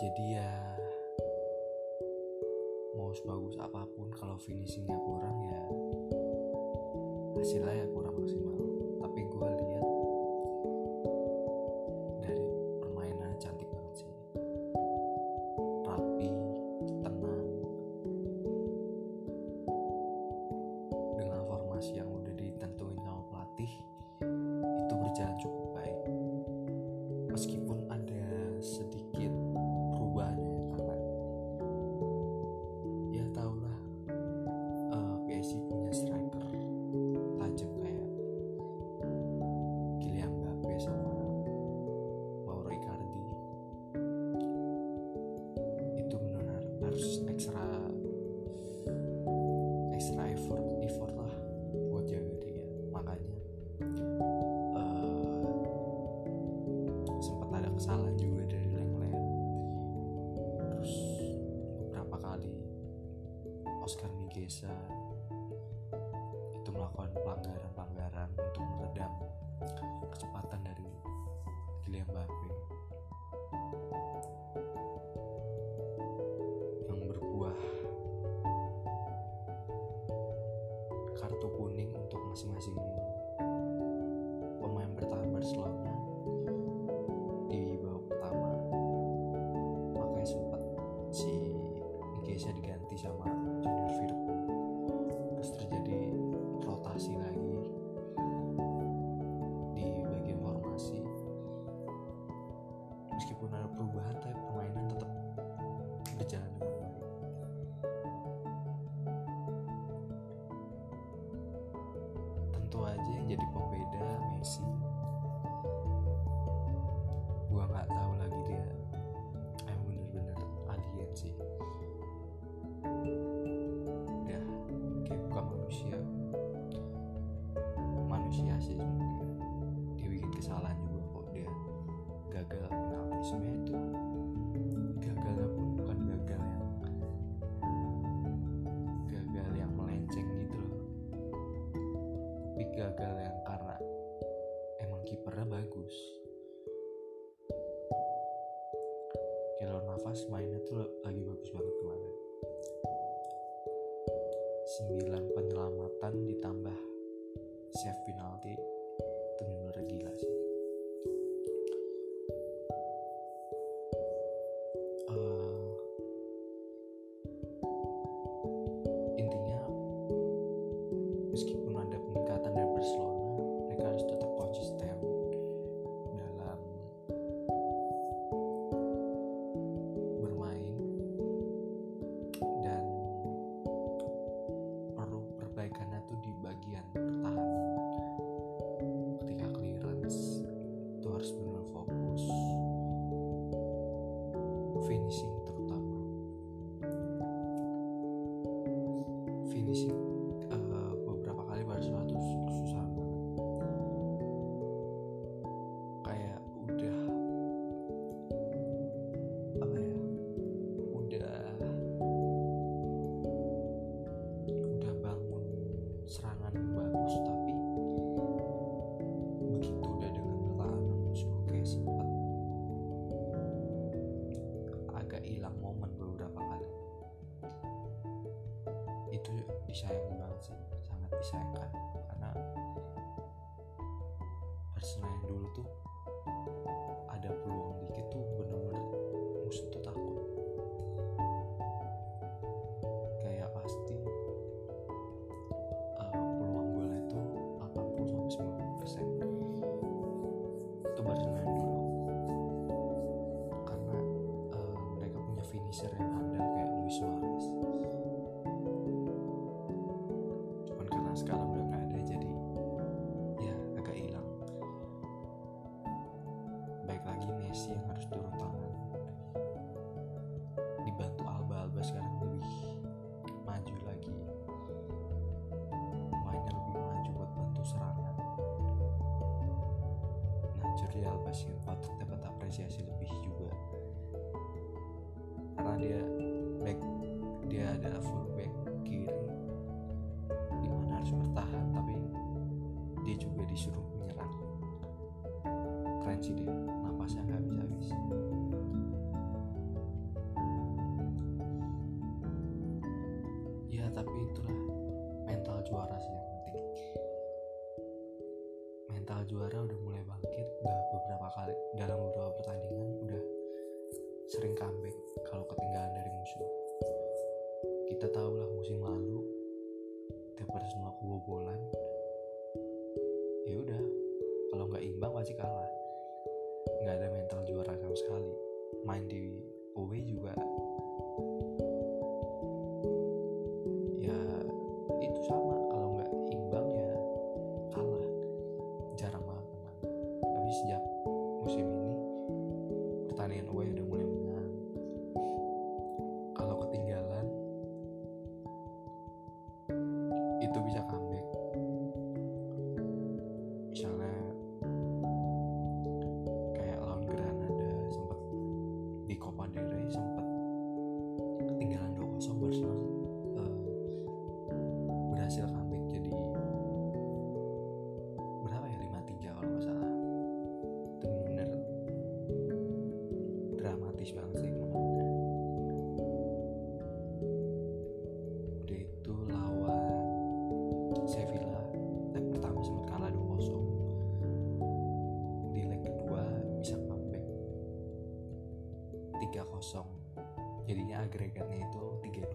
jadi ya mau sebagus apa pun kalau finishingnya kurang ya hasilnya ya kurang maksimal. Tapi gue lihat yang berbuah kartu kuning untuk masing-masing gagal yang karena emang kipernya bagus. Kalau nafas mainnya tuh lagi bagus banget kemarin. 9 penyelamatan ditambah save penalti Alba sih patut dapat apresiasi lebih juga. Karena dia back dia adalah fullback kiri di mana harus bertahan tapi dia juga disuruh menyerang. Keren sih dia napasnya nggak habis habis. Ya tapi itulah mental juara sih yang penting. Mental juara udah mulai dalam beberapa pertandingan udah sering comeback kalau ketinggalan dari musuh kita tahu lah musim lalu tiap Arsenal kebobolan ya udah kalau nggak imbang pasti kalah. Nggak ada mental juara sama sekali. Main di away juga 3-0 jadinya agregatnya itu 3-2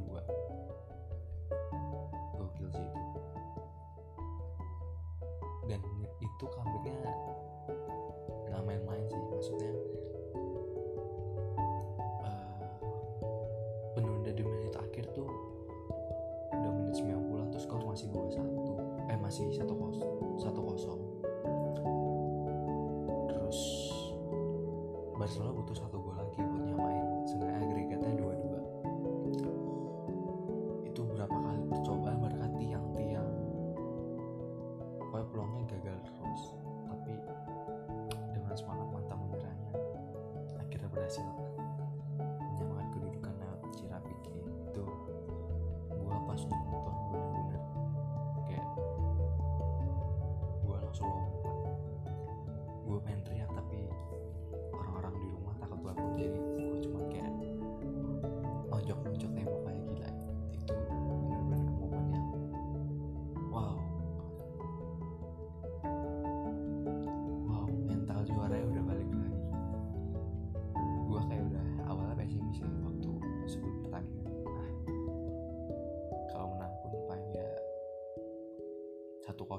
gokil sih itu. Dan itu comebacknya nggak main-main sih maksudnya eh, penunda di menit akhir tuh udah menit 90 tuh skor masih 2-1 eh masih 1-0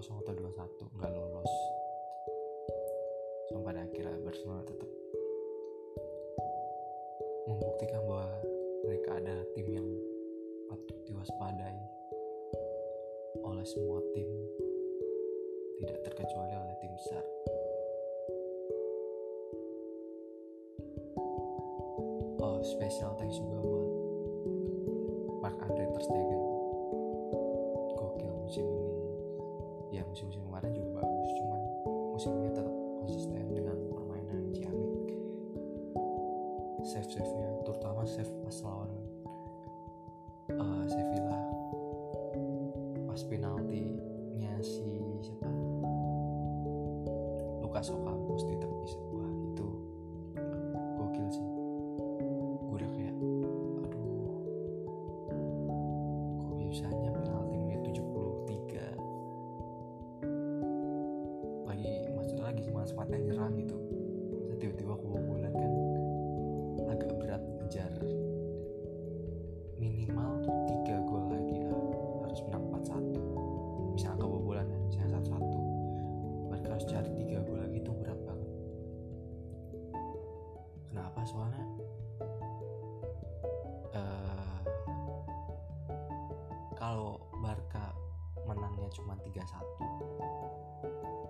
atau 2-1 nggak lolos. Sampai pada akhirnya Barcelona tetap membuktikan bahwa mereka adalah tim yang patut diwaspadai oleh semua tim. Tidak terkecuali oleh tim besar. Oh special thanks juga buat Mark Andre Ter Stegen. Gokil musim ini ya musim-musim kemarin juga bagus cuman musim ini tetap konsisten dengan permainan ciamik save save nya terutama save pas lawan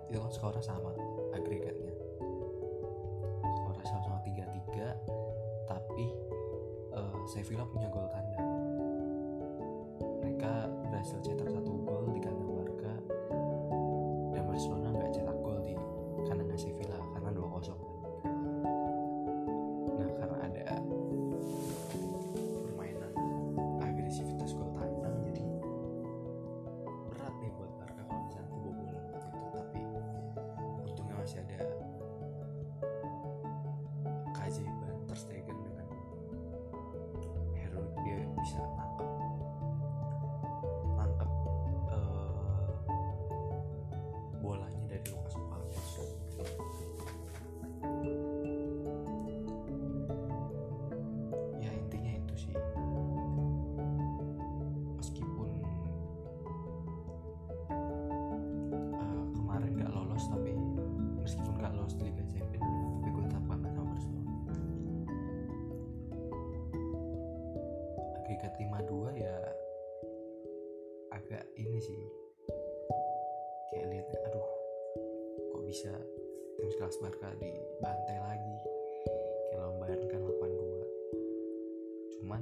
itu kan skornya sama agregatnya. Skornya sama-sama 3-3 tapi eh, Sevilla punya gol tanda mereka berhasil cetak dia bisa nangkep agak ini sih. Kayak lihat aduh kok bisa tim sekelas Barca dibantai lagi? Kayak lawan kan 8-2 cuman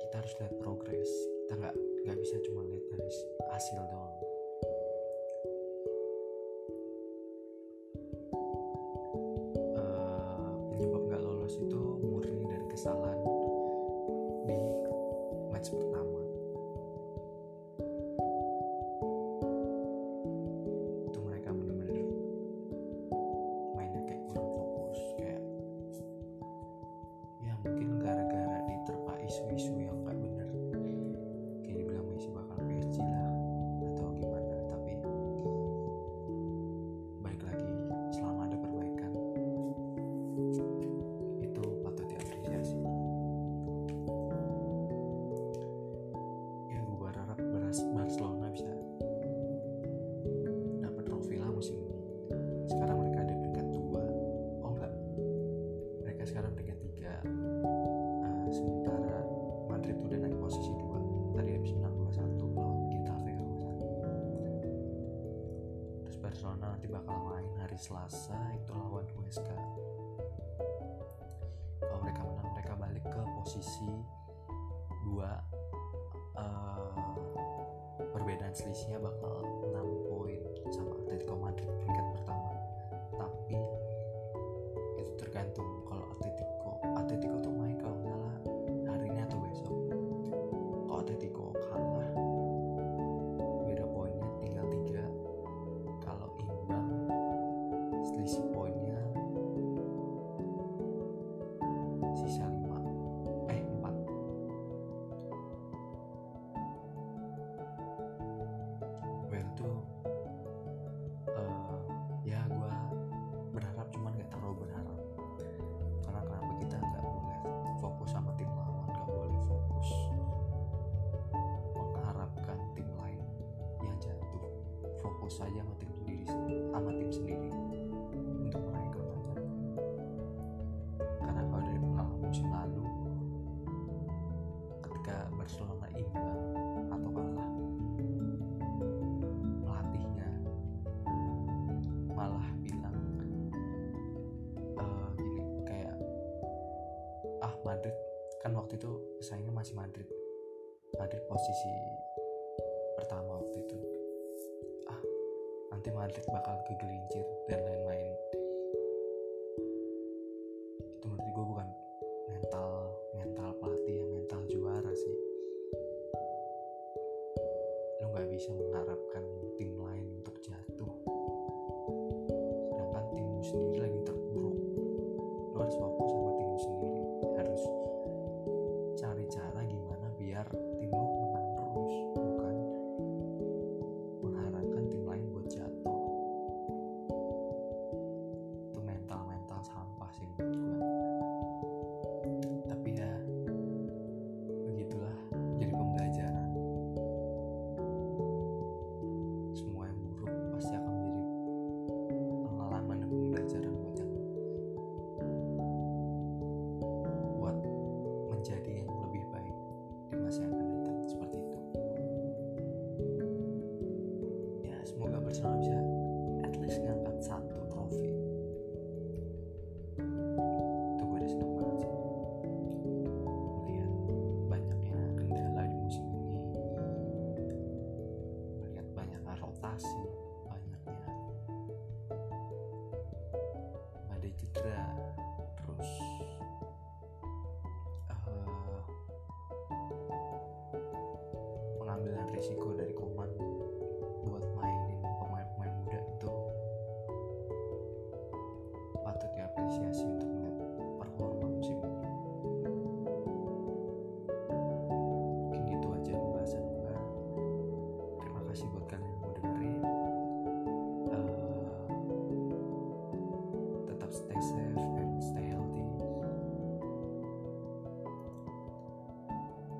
kita harus lihat progres. Kita nggak nggak bisa cuma lihat dari hasil doang sementara Madrid udah naik posisi dua. Tadi habis menang 2-1 lawan Getafe kalau nggak terus Barcelona nanti bakal main hari Selasa itu lawan USK kalau mereka menang mereka balik ke posisi dua. Eh, perbedaan selisihnya bakal Madrid posisi pertama waktu itu. Ah nanti Madrid bakal kegelincir dan lain-lain. Itu menurut gue bukan mental mental pelatih ya mental juara sih. Lo gak bisa mengharapkan tim lain untuk jatuh. Sedangkan timmu sendiri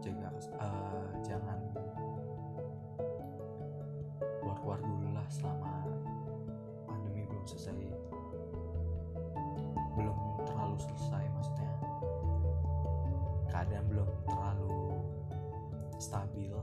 jaga uh, eh, jangan keluar-keluar dulu lah selama pandemi belum selesai. Belum terlalu selesai maksudnya keadaan belum terlalu stabil.